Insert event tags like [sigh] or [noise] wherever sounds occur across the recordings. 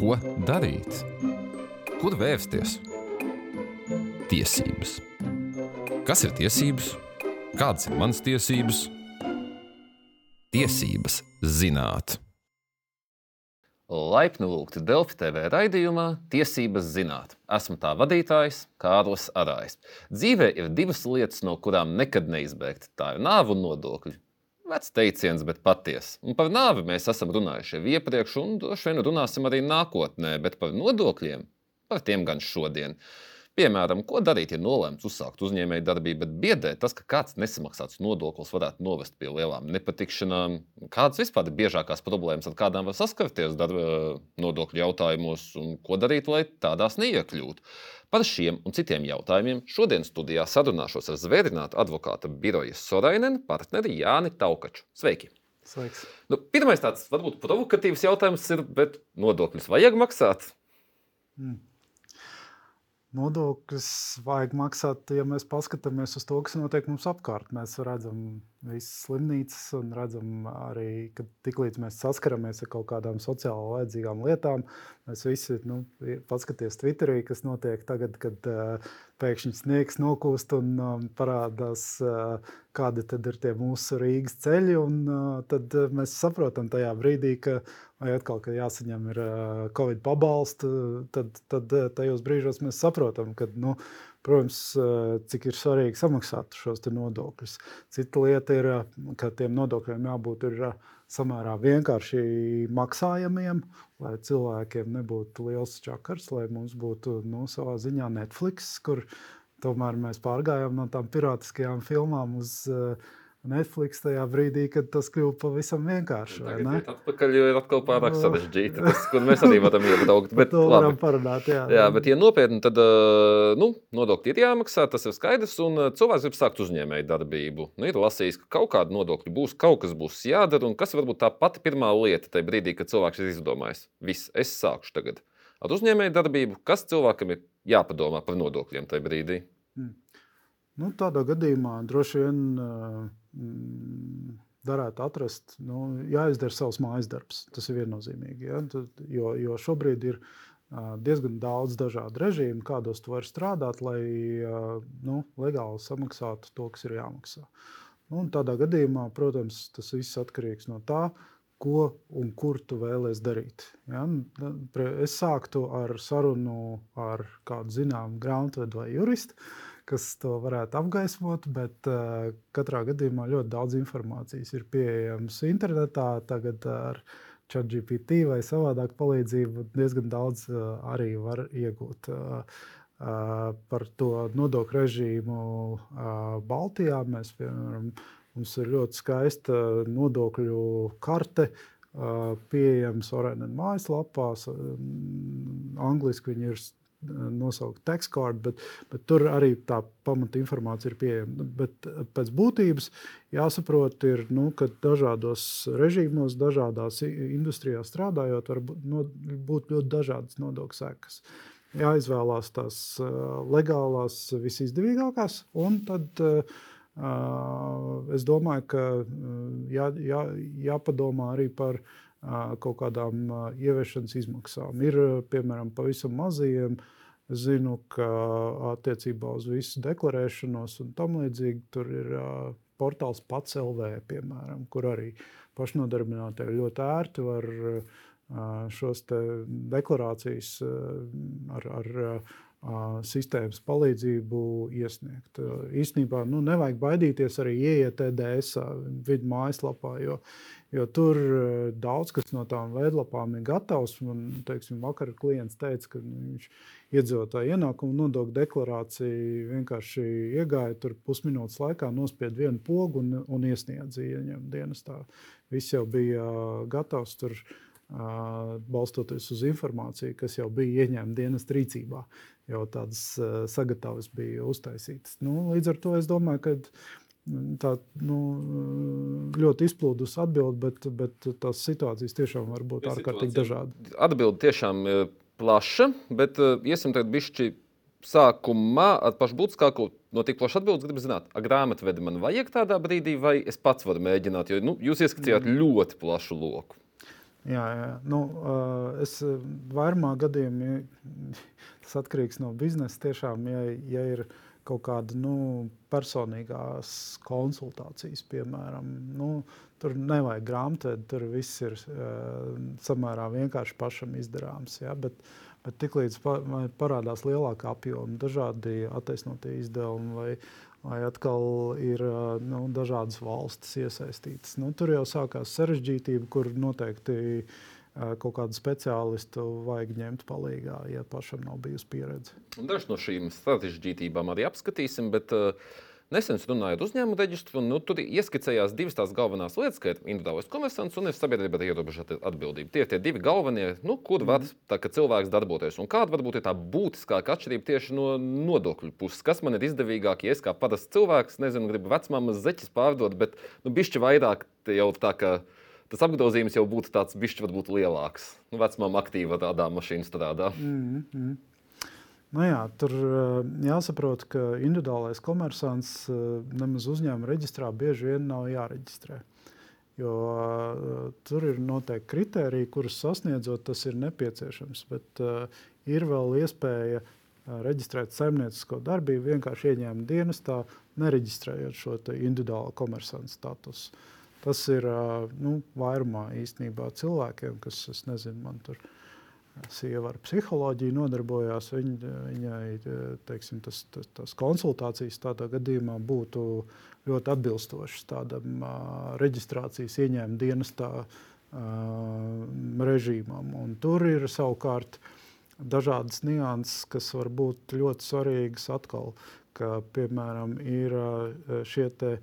Ko darīt? Kur vērsties? Tiesības. Kas ir tiesības? Kādas ir manas tiesības? Tiesības zināt. Laipni lūgti Delfi TV raidījumā Tiesības zināt. Esmu tā vadītājs Kārlis Arājs. Dzīvē ir divas lietas, no kurām nekad neizbēgt. Tā ir nāve un nodokļi. Vecs teiciens, bet patiesa. Un par nāvi mēs esam runājuši jau iepriekš, un droši vien runāsim arī nākotnē, bet par nodokļiem, par tiem gan šodien. Piemēram, ko darīt, ja nolēmts uzsākt uzņēmēju darbību, bet biedē tas, ka kāds nesamaksāts nodoklis varētu novest pie lielām nepatikšanām? Kādas vispār ir biežākās problēmas, ar kādām var saskarties darba nodokļu jautājumos, un ko darīt, lai tādās neiekļūtu? Par šiem un citiem jautājumiem šodien studijā sarunāšos ar zvērinātu advokāta biroja Sorainen partneri Jāni Taukaču. Sveiki! Sveiks. Nu, pirmais tāds varbūt provokatīvs jautājums ir, bet nodokļus vajag maksāt? Mm. Nodokļus vajag maksāt, ja mēs paskatāmies uz to, kas notiek mums apkārt. Mēs redzam visas slimnīcas un redzam arī, ka tiklīdz mēs saskaramies ar kaut kādām sociāli vajadzīgām lietām, mēs visi nu, paskatāmies Twitterī, kas notiek tagad, kad uh, pēkšņi sniegs nokūst un um, parādās, uh, kādi ir tie mūsu Rīgas ceļi. Un, uh, tad mēs saprotam tajā brīdī, ka vai atkal, ka jāsaņem ir Covid pabalsts, tad, tad tajos brīžos mēs saprotam, ka, nu, protams, cik ir svarīgi samaksāt šos nodokļus. Cita lieta ir, ka tiem nodokļiem jābūt ir samērā vienkārši maksājamiem, lai cilvēkiem nebūtu liels čakars, lai mums būtu nu, savā ziņā Netflix, kur tomēr mēs pārgājām no tām pirātiskajām filmām uz uh, Netflix tajā brīdī, kad tas kļuva pavisam vienkārši. Atpakaļ jau ir atkal pārāk sarežģīti. Tas, kur mēs arī varam iebraukt. Bet, to varam parunāt, jā. jā, bet, ja nopietni, tad nu, nodokļi ir jāmaksā, tas ir skaidrs. Un cilvēks grib sākt uzņēmēju darbību. Nu, ir lasījis, ka kaut kāda nodokļa būs, kaut kas būs jādara. Un kas varbūt tā pati pirmā lieta tajā brīdī, kad cilvēks ir izdomājis, viss, es sākšu tagad ar uzņēmēju darbību, kas cilvēkam ir jāpadomā par nodokļiem tajā brīdī? Nu, tādā gadījumā droši vien uh, varētu atrast, nu, jāizdara savs mājas darbs. Tas ir viennozīmīgi. Ja? Tad, jo, jo šobrīd ir uh, diezgan daudz dažādu režīmu, kādos tu vari strādāt, lai uh, nu, legāli samaksātu to, kas ir jāmaksā. Nu, tādā gadījumā, protams, tas viss atkarīgs no tā, ko un kur tu vēlēsies darīt. Ja? Es sāktu ar sarunu ar kādu zināmu grāmatvedu vai juristu. Kas to varētu apgaismot, bet uh, katrā gadījumā ļoti daudz informācijas ir pieejams internetā. Tagad ar ChatGPT vai savādāk palīdzību diezgan daudz uh, arī var iegūt. Uh, uh, par to nodokļu režīmu uh, Baltijā mēs, piemēram, mums ir ļoti skaista nodokļu karte. Uh, pieejams Orēnas mājaslapā. Angliski viņi ir nosaukt tekstkārdu, bet, bet tur arī tā pamata informācija ir pieejama. Bet pēc būtības jāsaprot, ir, nu, ka dažādos režīmos, dažādās industrijās strādājot, var būt ļoti dažādas nodokļu sekas. Jāizvēlās tās legālās, visizdevīgākās, un tad Uh, es domāju, ka jā, jā, jāpadomā arī par kaut kādām ieviešanas izmaksām. Ir piemēram pavisam mazajiem. Es zinu, ka attiecībā uz visu deklarēšanos un tam līdzīgi tur ir portāls pats LV, piemēram, kur arī pašnodarbinātie ļoti ērti var šos deklarācijas ar, ar sistēmas palīdzību iesniegt. Īstenībā nu, nevajag baidīties arī ieiet EDS vidu mājaslapā, jo, jo tur daudz kas no tām veidlapām ir gatavs. Man, teiksim, vakar klients teica, ka viņš iedzīvotāju ienākumu nodokļu deklarāciju vienkārši iegāja tur pusminūtes laikā, nospied vienu pogu un, un iesniedza ieņem dienestā. Viss jau bija gatavs tur balstoties uz informāciju, kas jau bija ieņemta dienas rīcībā jau tādas sagatavas bija uztaisītas. Nu, līdz ar to es domāju, ka tā nu, ļoti izplūdusi atbilde, bet, bet tās situācijas tiešām var būt ārkārtīgi dažādas. Atbilde tiešām ir plaša, bet iesim tagad bišķi. Sākumā ar pašu būtiskāko no tik plašas atbildes gribu zināt, ar grāmatvedi man vajag tādā brīdī, vai es pats varu mēģināt, jo nu, jūs ieskicījāt mm. ļoti plašu loku. Jā, jā. Nu, es vairumā gadījumā tas atkarīgs no biznesa. Tiešām, ja, ja ir kaut kāda nu, personīgās konsultācijas, piemēram, nu, tur nevajag grāmatvedīt, tur viss ir samērā vienkārši pašam izdarāms. Ja? Bet, bet tiklīdz parādās lielāka apjoma, dažādi attaisnotie izdevumi vai, vai atkal ir nu, dažādas valstis iesaistītas. Nu, tur jau sākās sarežģītība, kur noteikti kaut kādu speciālistu vajag ņemt palīdzīgā, ja pašam nav bijusi pieredze. Dažas no šīm sarežģītībām arī apskatīsim. Bet, uh, Nesen runājot uzņēmumu reģistru, nu, tur ieskicējās divas tās galvenās lietas, kā individuālais komersants un sabiedrība ar ierobežotu atbildību. Tie ir tie divi galvenie, nu, kur var mhm. tā, cilvēks darboties. Un kāda varbūt ir tā būtiskākā atšķirība tieši no nodokļu puses? Kas man ir izdevīgāk, ja es kā parasts cilvēks, nezinu, gribu vecmāmas zeķes pārdot, bet nu, bišķi vairāk jau tā kā tas apgrozījums jau būtu tāds bišķi varbūt lielāks. Nu, vecmām aktīva tādā mašīnā strādā. Mm -hmm. Nu jā, tur eh, jāsaprot, ka individuālais komersants eh, nemaz uzņēmuma reģistrā bieži vien nav jāreģistrē. Jo uh, tur ir noteikti kriteriji, kurus sasniedzot, tas ir nepieciešams. Bet uh, ir vēl iespēja reģistrēt saimniecisko darbību vienkārši ieņēmuma dienestā, nereģistrējot šo individuālo komersantu statusu. Tas ir nu, vairumā īstenībā cilvēkiem, kas, es nezinu, man tur ir sieva ar psiholoģiju nodarbojās, viņa, viņai teiksim, tas, tas, tas konsultācijas tādā gadījumā būtu ļoti atbilstošas tādam uh, reģistrācijas ieņēmuma dienestā uh, režīmam. Un tur ir savukārt dažādas nianses, kas var būt ļoti svarīgas atkal, ka, piemēram, ir šie te,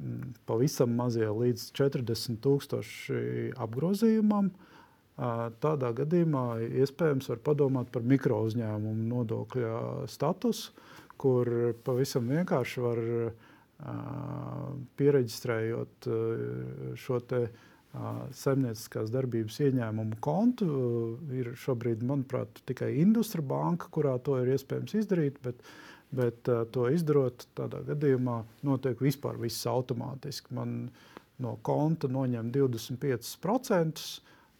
m, pavisam mazie līdz 40 tūkstoši apgrozījumam, uh, Tādā gadījumā iespējams var padomāt par mikro uzņēmumu nodokļa statusu, kur pavisam vienkārši var pieregistrējot šo te saimnieciskās darbības ieņēmumu kontu. Ir šobrīd, manuprāt, tikai Industra banka, kurā to ir iespējams izdarīt, bet, bet to izdarot, tādā gadījumā notiek vispār viss automātiski. Man no konta noņem 25%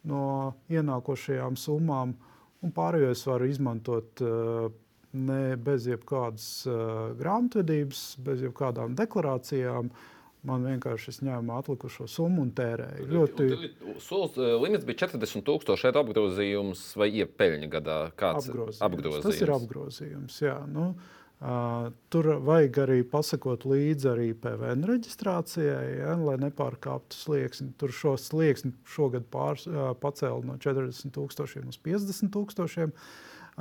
no ienākošajām summām, un pārējo es varu izmantot uh, ne bez jebkādas uh, grāmatvedības, bez jebkādām deklarācijām. Man vienkārši ņēma atlikušo summu un tērēju. Ļoti... Solis uh, limits bija 40,000 eiro apgrozījums vai iepeļņa gadā. Kāds apgrozījums. apgrozījums? Tas ir apgrozījums. Jā, nu, Uh, tur vajag arī pasakot līdzi arī PVN reģistrācijai, ja, lai nepārkāptu slieksni. Tur šo slieksni šogad pārs, pacēla no 40,000 uz 50,000.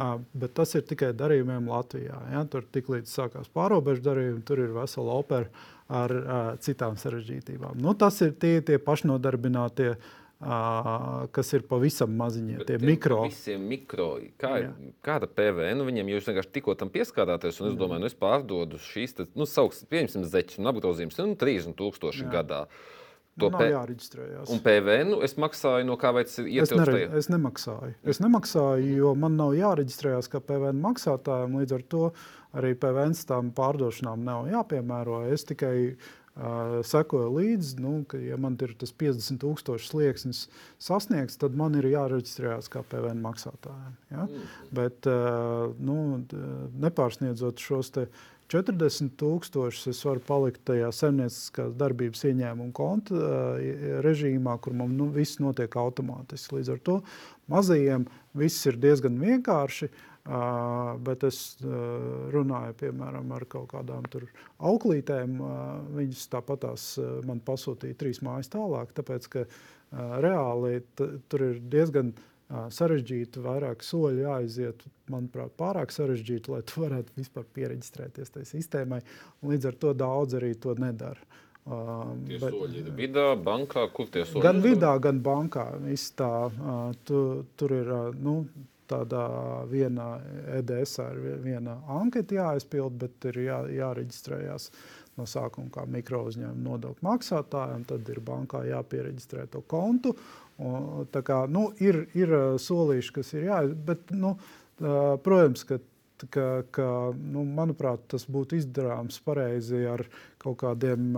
Uh, bet tas ir tikai darījumiem Latvijā. Ja. Tur tiklīdz sākās pārobežu darījumi, tur ir vesela opera ar uh, citām sarežģītībām. Nu, tas ir tie, tie pašnodarbinātie uh, kas ir pavisam maziņi, tie mikro. Mikro. Kā, Jā. kāda PVN nu, viņiem jūs vienkārši tikko tam pieskārāties? Un es domāju, nu es pārdodu šīs, te, nu, sauks, pieņemsim, zeķus un apgrozījums, nu, 30 tūkstoši Jā. gadā. To nu, jāreģistrējas. Un PVN nu, es maksāju no kā veids ietilpst? Es, es nemaksāju. Es nemaksāju, jo man nav jāreģistrējas kā PVN maksātājiem. Līdz ar to arī PVN tām pārdošanām nav jāpiemēro. Es tikai uh, sekoju līdzi, nu, ka, ja man ir tas 50,000 slieksnis sasniegts, tad man ir jāreģistrējas kā PVN maksātājiem. Ja? Mm. Bet nu, nepārsniedzot šos 40,000, es varu palikt tajā zemnieciskās darbības ieņēmuma konta režīmā, kur man nu, viss notiek automātiski. Līdz ar to mazajiem viss ir diezgan vienkārši. Uh, Uh, bet es uh, runāju piemēram ar kaut kādām auklītēm. Uh, viņas tāpatās man pasūtīja trīs mājas tālāk, tāpēc ka reāli tur ir diezgan sarežģīti, vairāk soļi jāiziet. Manuprāt, pārāk sarežģīti, lai tu varētu vispār pieregistrēties tajā sistēmai. Līdz ar to daudz arī to nedara. Uh, bet, soļi vidā, bankā, kur tie soļi? Gan vidā, gan bankā. Tā, uh, tu, tur ir uh, nu, tādā vienā EDS ir viena anketa jāaizpild, bet ir jā, jāreģistrējas no sākuma kā mikro uzņēmuma nodokļu maksātājiem, tad ir bankā jāpiereģistrē to kontu. Un, kā, nu, ir, ir solīši, kas ir jāizdara, bet, nu, protams, ka ka, ka nu, manuprāt, tas būtu izdarāms pareizi ar kaut kādiem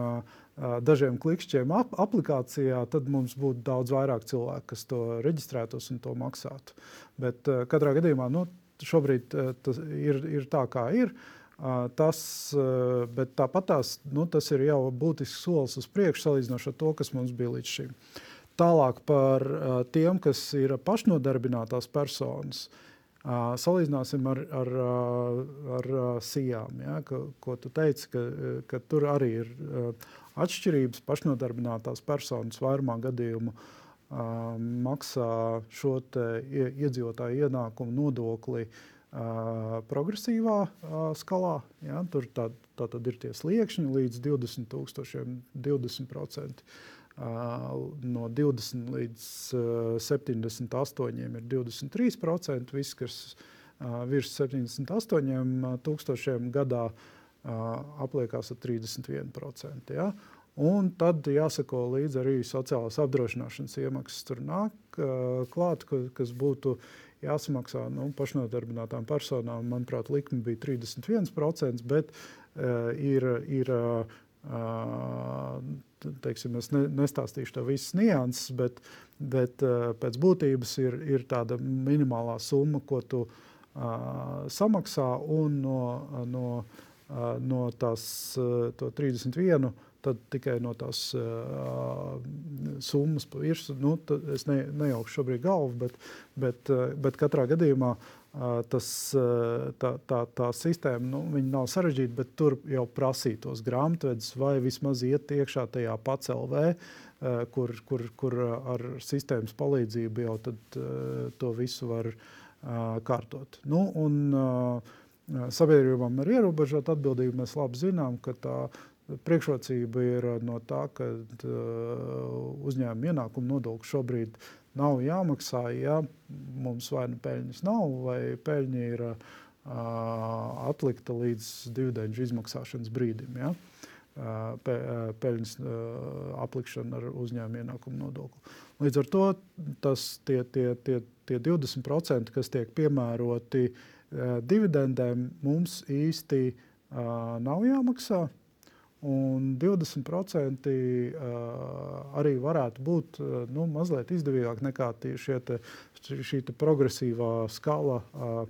dažiem klikšķiem ap aplikācijā, tad mums būtu daudz vairāk cilvēku, kas to reģistrētos un to maksātu. Bet katrā gadījumā nu, šobrīd tas ir, ir tā, kā ir. Tas, bet tāpat tās, nu, tas ir jau būtisks solis uz priekšu salīdzinot ar to, kas mums bija līdz šim. Tālāk par tiem, kas ir pašnodarbinātās personas. Uh, salīdzināsim ar, ar, ar, sijām, ja, ka, ko tu teici, ka, ka tur arī ir uh, atšķirības. Pašnodarbinātās personas vairumā gadījumu uh, maksā šo iedzīvotāju ienākumu nodokli uh, progresīvā uh, skalā. Ja, tur tā, tā tad ir tie sliekšņi līdz 20 tūkstošiem, 20%. No 20 līdz uh, 78 ir 23%. Viss, kas uh, virs 78 tūkstošiem gadā, apliekās ar 31%. Ja? Un tad jāsako līdzi arī sociālās apdrošināšanas iemaksas. Tur nāk klāt, kas būtu jāsamaksā nu, pašnodarbinātām personām. Manuprāt, likme bija 31%, bet uh, ir, ir uh, teiksim, es ne, nestāstīšu tev visas nianses, bet, bet uh, pēc būtības ir, ir tāda minimālā summa, ko tu uh, samaksā no, no no tās 31, tad tikai no tās uh, summas pa virsmu. Nu, es ne, nejaukšu šobrīd galvu, bet, bet, bet katrā gadījumā uh, tas, tā, tā, tā sistēma nu, nav sarežģīta, bet tur jau prasītos grāmatvedis vai vismaz iet iekšā tajā pats LV. Uh, kur, kur, kur ar sistēmas palīdzību jau tad, to visu var kārtot. Nu, un, sabiedrībām ar ierobežotu atbildību, mēs labi zinām, ka tā priekšrocība ir no tā, ka uzņēmuma ienākuma nodoklis šobrīd nav jāmaksā, ja mums vai nu peļņas nav, vai peļņa ir atlikta līdz dividendžu izmaksāšanas brīdim. Ja? Pe, peļņas aplikšana ar uzņēmuma ienākumu nodokli. Līdz ar to tas, tie, tie, tie, tie 20%, kas tiek piemēroti uh, dividendēm mums īsti uh, nav jāmaksā. Un 20% uh, arī varētu būt uh, nu, mazliet izdevīgāk nekā šie te, šī progresīvā skala, uh,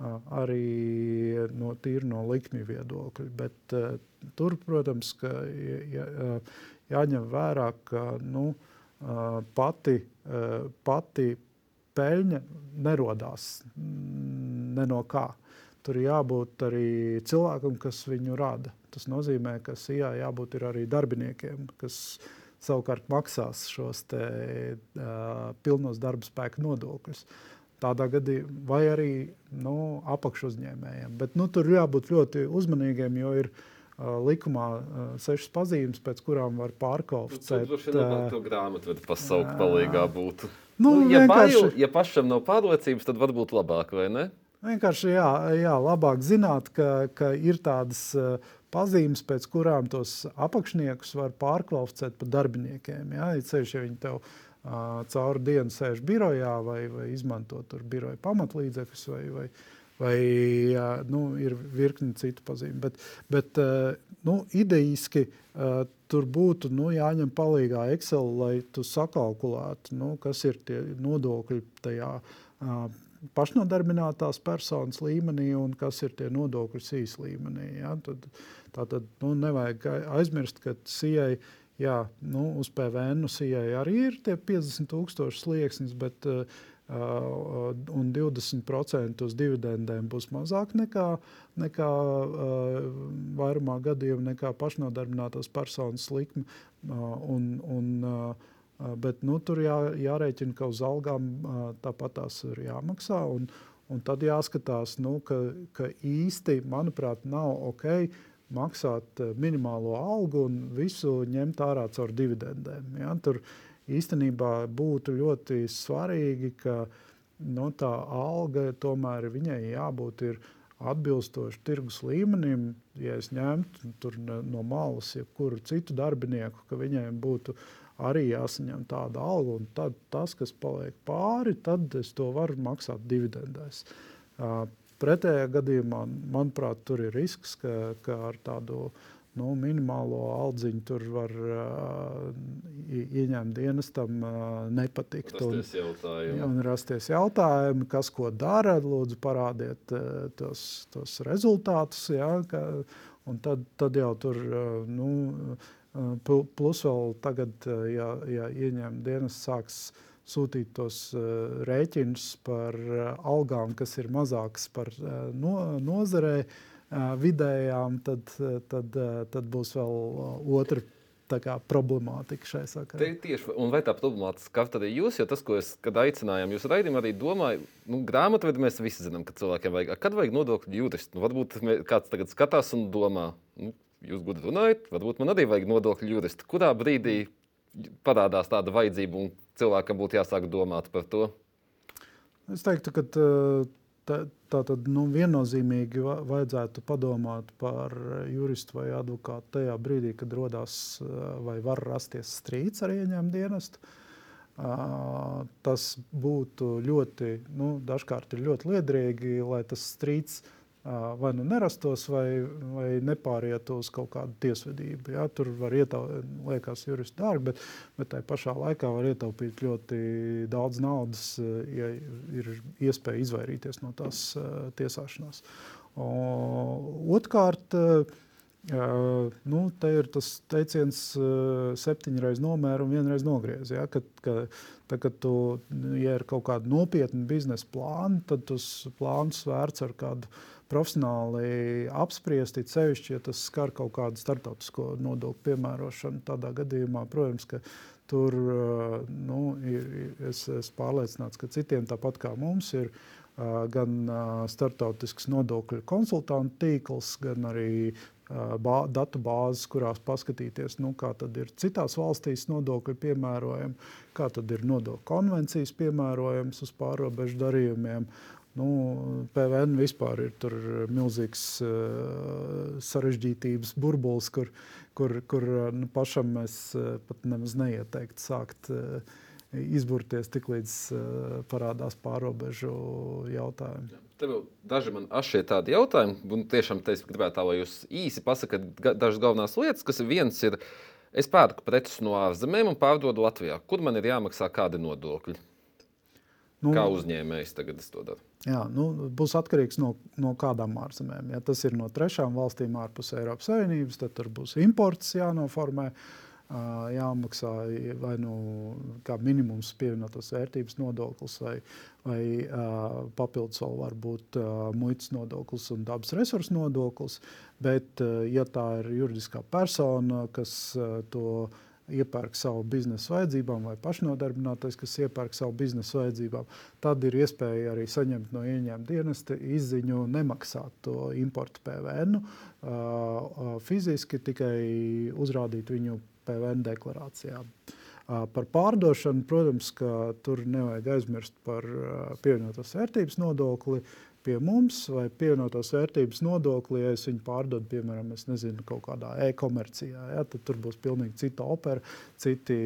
uh, arī no, no likmju viedokļa. Bet uh, tur, protams, ja, jāņem vērā, ka nu, uh, pati, uh, pati peļņa nerodās ne no kā. Tur jābūt arī cilvēkam, kas viņu rada. Tas nozīmē, ka SIA jābūt arī darbiniekiem, kas savukārt maksās šos te, uh, pilnos darba spēka nodokļus. Tādā gadījumā, vai arī nu, apakšuzņēmējiem. Bet nu, tur jābūt ļoti uzmanīgiem, jo ir uh, likumā uh, sešas pazīmes, pēc kurām var pārkvalificēt. Nu, tur jau tā grāmata pasaukt palīgā būtu. Nu, nu, ja, bail, ja pašam nav pārliecības, tad varbūt labāk, vai ne? Vienkārši jā, jā, labāk zināt, ka, ka ir tādas uh, pazīmes, pēc kurām tos apakšniekus var pārkvalificēt par darbiniekiem. Jā, ceļš, ja viņi tev uh, cauri dienu sēž birojā vai, vai izmanto tur biroja pamatlīdzekļus vai, vai, vai jā, nu, ir virkni citu pazīmi. Bet, bet uh, nu, idejiski uh, tur būtu nu, jāņem palīdzīgā Excel, lai tu sakalkulētu, nu, kas ir tie nodokļi tajā pašnodarbinātās personas līmenī un kas ir tie nodokļi sīs līmenī. Ja? Tad, tā tad nu, nevajag aizmirst, ka CIA jā, nu, uz PVN CIA arī ir tie 50 tūkstoši slieksnis, bet uh, un 20% uz dividendēm būs mazāk nekā, nekā uh, vairumā gadījumā nekā pašnodarbinātās personas likme. Un, un, bet nu, tur jā, jārēķina, ka uz algām tāpat tās ir jāmaksā. Un, un tad jāskatās, nu, ka, ka īsti, manuprāt, nav ok maksāt minimālo algu un visu ņemt ārā caur dividendēm. Ja? Tur, uh, īstenībā būtu ļoti svarīgi, ka nu, tā alga tomēr viņai jābūt atbilstoši tirgus līmenim. Ja es ņemtu no malas jebkuru citu darbinieku, ka viņiem būtu arī jāsaņem tāda alga, un tad tas, kas paliek pāri, tad es to varu maksāt dividendēs. pretējā gadījumā, manuprāt, tur ir risks, ka, ka ar tādu nu, minimālo aldziņu tur var uh, ieņemt dienestam uh, nepatikt. Rasties jautājumi. Un, un rasties jautājumi, kas ko dara, lūdzu parādiet uh, tos, tos rezultātus. Ja, ka, un tad, tad jau tur, uh, nu, uh, plus vēl tagad, uh, ja, ja ieņem dienas sāks sūtīt tos uh, rēķinus par algām, kas ir mazākas par no, nozarei, uh, vidējām, tad, tad, tad būs vēl otra kā, problemātika šai sakarā. Tieši, vai tā problemātiska tad ir jūs? Jo tas, ko es aicinājām, jūs raidījumā arī domāju, nu, grāmatvedi mēs visi zinām, ka cilvēkiem vajag. Kad vajag nodokļu juristu? Nu, varbūt kāds tagad skatās un domā, nu, jūs gudri runājat, varbūt man arī vajag nodokļu juristu. Kurā brīdī parādās tāda vajadzība un cilvēkam būtu jāsāk domāt par to? Es teiktu, ka tā, tā tad nu, viennozīmīgi vajadzētu padomāt par juristu vai advokātu tajā brīdī, kad rodas vai var rasties strīds ar ieņēmumu dienestu. Tas būtu ļoti, nu, dažkārt ir ļoti liederīgi, lai tas strīds uh, vai nu nerastos, vai, vai nepārietu uz kaut kādu tiesvedību. Ja? Tur var ietaupīt, liekas, juristi dārgi, bet, bet tajā pašā laikā var ietaupīt ļoti daudz naudas, ja ir iespēja izvairīties no tās tiesāšanās. Otrkārt, Uh, nu, te ir tas teiciens, uh, septiņas reizes nomēra un vienreiz nogriez. Ja? Kad, kad, tad, kad tu, ja ir kaut kāda nopietna biznesa plāna, tad tas plāns vērts ar kādu profesionāli apspriest, it sevišķi, ja tas skar kaut kādu starptautisko nodokļu piemērošanu. Tādā gadījumā, protams, ka tur nu, ir, es esmu pārliecināts, ka citiem tāpat kā mums ir gan starptautisks nodokļu konsultantu tīkls, gan arī bā, datu bāzes, kurās paskatīties, nu, kā ir citās valstīs nodokļi piemērojami, kā ir nodokļu konvencijas piemērojams uz pārobežu darījumiem. Nu, PVN vispār ir milzīgs uh, sarežģītības burbulis, kur, kur, kur nu, pašam es uh, pat nemaz neieteiktu sākt uh, izburties tik līdz parādās pārobežu jautājumi. Tev daži man šie tādi jautājumi, un tiešām es gribētu, tā, lai jūs īsi pasakāt dažas galvenās lietas, kas viens ir, es pērku preces no ārzemēm un pārdodu Latvijā. Kur man ir jāmaksā kādi nodokļi? Nu, Kā uzņēmējs tagad to dara? Jā, nu, būs atkarīgs no, no kādām ārzemēm. Ja tas ir no trešām valstīm ārpus Eiropas Savienības, tad tur būs imports jānoformē. Jāmaksā vai nu kā minimums pievienotās vērtības nodoklis, vai, vai papildus vēl var būt muitas nodoklis un dabas resursu nodoklis. Bet, ja tā ir juridiskā persona, kas to uh, iepērk savu biznesa vajadzībām, vai pašnodarbinātais, kas iepērk savu biznesa vajadzībām, tad ir iespēja arī saņemt no ieņēmuma dienesta izziņu nemaksāt to importu PVN. Fiziski tikai uzrādīt viņu PVN deklarācijā. Par pārdošanu, protams, tur nevajag aizmirst par pievienotās vērtības nodokli pie mums, vai pievienotās vērtības nodokli, ja es viņu pārdodu, piemēram, nezinu, kaut kādā e-komercijā, ja, tad tur būs pilnīgi cita opera, citi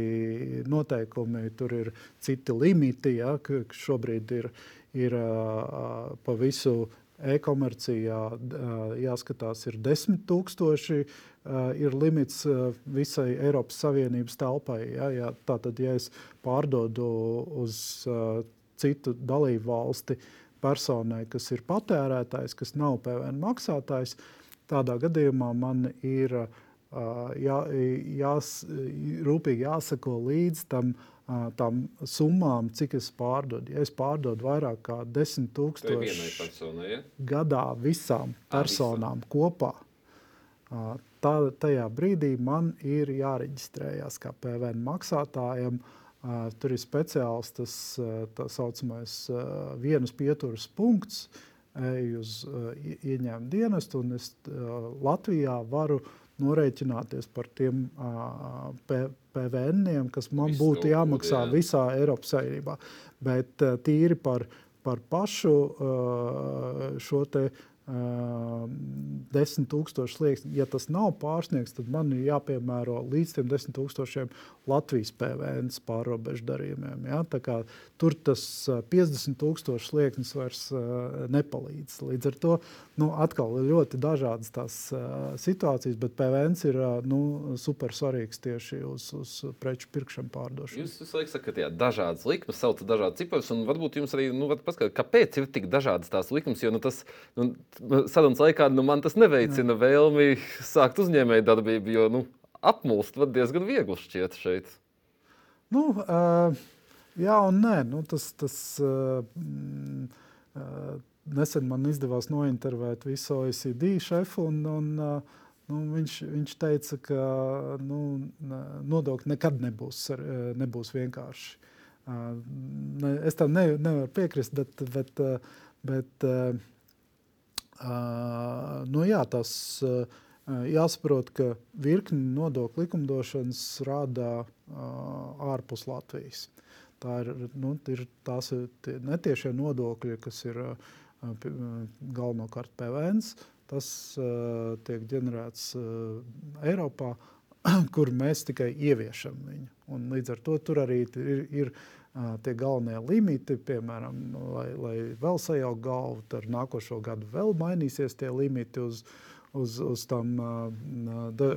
noteikumi, tur ir citi limiti, ja, kas šobrīd ir, ir pa visu e-komercijā jāskatās, ir desmit tūkstoši. Uh, ir limits visai Eiropas Savienības telpai. Ja, ja, tātad, ja es pārdodu uz citu dalību valsti, uh, personai, kas ir patērētājs, kas nav PVN maksātājs, tādā gadījumā man ir jā, jās, rūpīgi jāsako līdz tam. Tām summām, cik es pārdodu. Ja es pārdodu vairāk nekā 10,000 personai, ja? gadā visām personām visam. kopā, tā, tajā brīdī man ir jāreģistrējas kā PVN maksātājiem uh, Tur ir speciāls tas tā saucamais vienas pieturas punkts, ej uz ieņēmumu dienestu, un es Latvijā varu norēķināties par tiem PVN, kas man Visu būtu jāmaksā jā. visā Eiropas Savienībā. Bet tīri par, par pašu šo te desmit tūkstošu slieksni. Ja tas nav pārsniegts, tad man ir jāpiemēro līdz tiem desmit tūkstošiem Latvijas PVN pārobežu darījumiem. Ja? Tur tas 50 tūkstošu slieksnis vairs nepalīdz. Līdz ar to nu, atkal ir ļoti dažādas tās situācijas, bet PVN ir nu, super svarīgs tieši uz, uz preču pirkšanu pārdošanu. Jūs visu laiku sakat, ka dažādas likmes, saucat dažādas ciparus, un varbūt jums arī nu, paskatāt, kāpēc ir tik dažādas tās likmes. Jo, nu, tas, nu, sarunas laikā nu, man tas neveicina vēlmi sākt uzņēmēju darbību, jo nu, apmulst diezgan viegli šķiet šeit. Nu, uh, jā, un nē, nu, tas. tas uh, uh, Nesen man izdevās nointervēt visu OECD šefu, un, un uh, nu, viņš, viņš teica, ka nu, nodokļi nekad nebūs, nebūs vienkārši. Ne, es tam ne, nevaru piekrist, bet, bet, bet nu, jā, tas jāsaprot, ka virkni nodokļu likumdošanas rādā ārpus Latvijas. Tā ir, nu, ir tās ir netiešie nodokļi, kas ir galvenokārt PVN. Tas uh, tiek ģenerēts uh, Eiropā, [clears throat] kur mēs tikai ieviešam viņu. Un līdz ar to tur arī ir, ir tie galvenie limiti, piemēram, lai, lai vēl sajaukt galvu, tad nākošo gadu vēl mainīsies tie limiti uz, uz, uz tām da,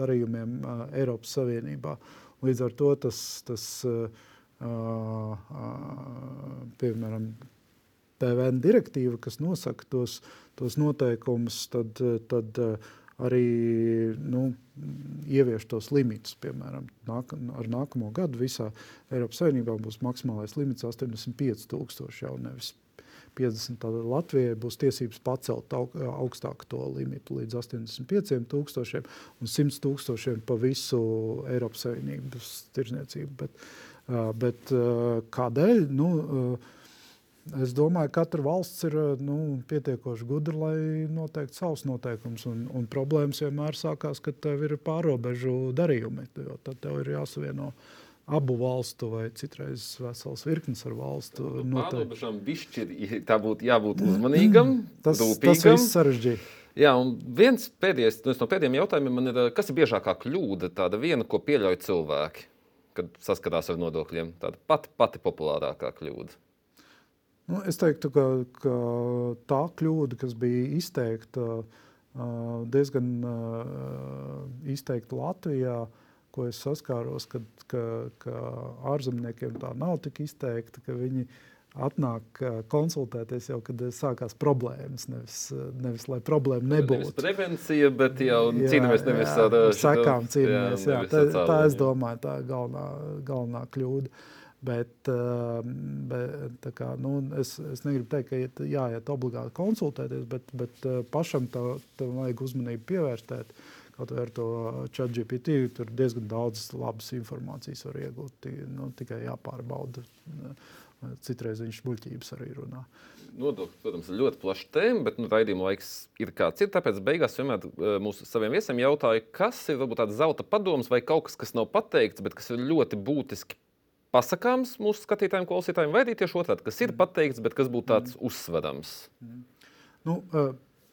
darījumiem Eiropas Savienībā. Līdz ar to tas, tas piemēram, PVN direktīva, kas nosaka tos, tos noteikumus, tad, tad arī nu, ievieš tos limitus. Piemēram, nāk, ar nākamo gadu visā Eiropas Savienībā būs maksimālais limits 85,000 jau nevis 50. Tad Latvijai būs tiesības pacelt augstāk to limitu līdz 85,000 un 100,000 pa visu Eiropas Savienības tirzniecību. Bet, bet kādēļ? Nu, Es domāju, ka katra valsts ir eh, nu, pietiekoši gudra, lai noteikti savus noteikumus. Un, un problēmas vienmēr sākās, kad tev ir pārobežu darījumi. Tad tev ir jāsavieno abu valstu vai citreiz vesels virknes ar valstu. Nu, Pārobežām bišķi tā būtu jābūt uzmanīgam, [clears throat] tas, rūpīgam. tas viss sarežģīti. Jā, un viens pēdējais, viens no pēdējiem jautājumiem man ir, kas ir biežākā kļūda, tāda viena, ko pieļauj cilvēki, kad saskatās ar nodokļiem? Tāda pati, pati populārākā kļūda. Nu, es teiktu, ka, ka tā kļūda, kas bija izteikta diezgan izteikti Latvijā, ko es saskāros, kad, ka, ka ārzemniekiem tā nav tik izteikta, ka viņi atnāk konsultēties jau, kad sākās problēmas. Nevis, nevis lai problēma nebūtu. Nevis prevencija, bet jau cīnāmies nevis ar sekām. Cīnāmies, jā, jā, tā, tā es domāju, tā ir galvenā, galvenā kļūda. Uh, Bet, ehm, bet kā, nu, es, es negribu teikt, ka jāiet obligāti konsultēties, bet, bet eh, pašam tam vajag uzmanību pievērstēt. Kaut arī ar to chat GPT tur diezgan daudz labas informācijas var iegūt. Nu, tikai jāpārbauda. Citreiz viņš muļķības arī runā. Nodokļi, protams, ir ļoti plaša tēma, bet nu, raidījuma laiks ir kāds ir. Tāpēc beigās vienmēr eh, mūsu saviem viesiem jautāju, kas ir varbūt tāds zelta padoms vai kaut kas, kas nav pateikts, bet kas ir ļoti būtiski pasakāms mūsu skatītājiem, klausītājiem, vai arī tieši otrādi, kas ir mm. pateikts, bet kas būtu tāds mm. uzsverams? Mm. Nu,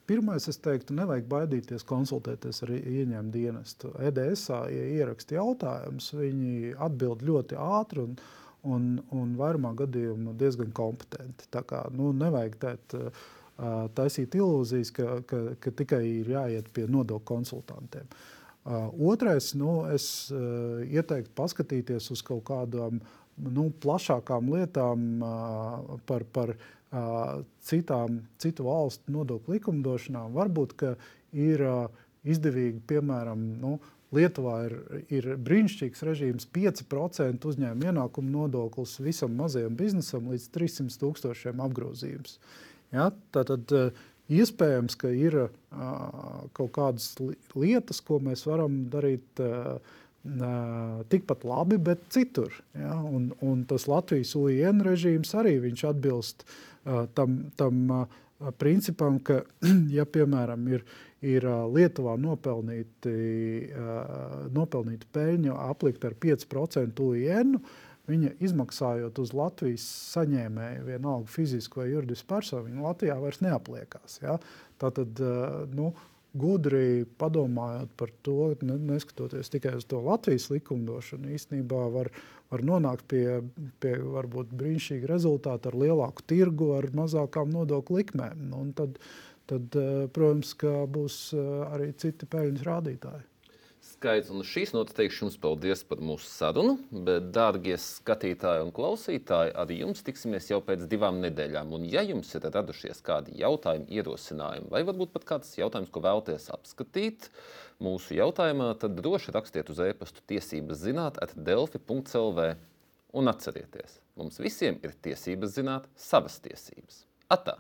Pirmais, es teiktu, nevajag baidīties konsultēties ar ieņēmumu dienestu. EDSā, ja ieraksta jautājumus, viņi atbild ļoti ātri un, un, un vairumā gadījumā diezgan kompetenti. Tā kā nu, nevajag tēt, taisīt ilūzijas, ka, ka, ka tikai ir jāiet pie nodokļu konsultantiem. Uh, Uh, otrais, nu, es ieteiktu paskatīties uz kaut kādām nu, plašākām lietām par, par citām, citu valstu nodokļu likumdošanām. Varbūt ir izdevīgi, piemēram, nu, Lietuvā ir, ir brīnišķīgs režīms, 5% uzņēmuma ienākuma nodoklis visam mazajam biznesam līdz 300 tūkstošiem apgrozījums. Ja? Tātad, uh, Iespējams, ka ir uh, kaut kādas lietas, ko mēs varam darīt uh, tikpat labi, bet citur. Ja? Un, un tas Latvijas UIN režīms arī atbilst uh, tam, tam uh, principam, ka, [clears throat] ja piemēram ir, ir Lietuvā nopelnīti, uh, nopelnīta peļņa aplikt ar 5% UIN, viņa izmaksājot uz Latvijas saņēmēju, vienalga fizisku vai juridisku personu, viņa Latvijā vairs neapliekās. Ja? Tātad, nu, gudri padomājot par to, neskatoties tikai uz to Latvijas likumdošanu, īstenībā var, var nonākt pie, pie varbūt brīnišķīga rezultāta ar lielāku tirgu, ar mazākām nodokļu likmēm. Nu, tad, tad, protams, būs arī citi peļņas rādītāji skaidrs. Un šīs notas teikšu jums paldies par mūsu sarunu. Bet, dārgie skatītāji un klausītāji, arī jums tiksimies jau pēc divām nedēļām. Un, ja jums ir radušies kādi jautājumi, ierosinājumi, vai varbūt pat kāds jautājums, ko vēlaties apskatīt mūsu jautājumā, tad droši rakstiet uz e-pastu tiesības zināt, atdelfi.clv. Un atcerieties, mums visiem ir tiesības zināt savas tiesības. Atā!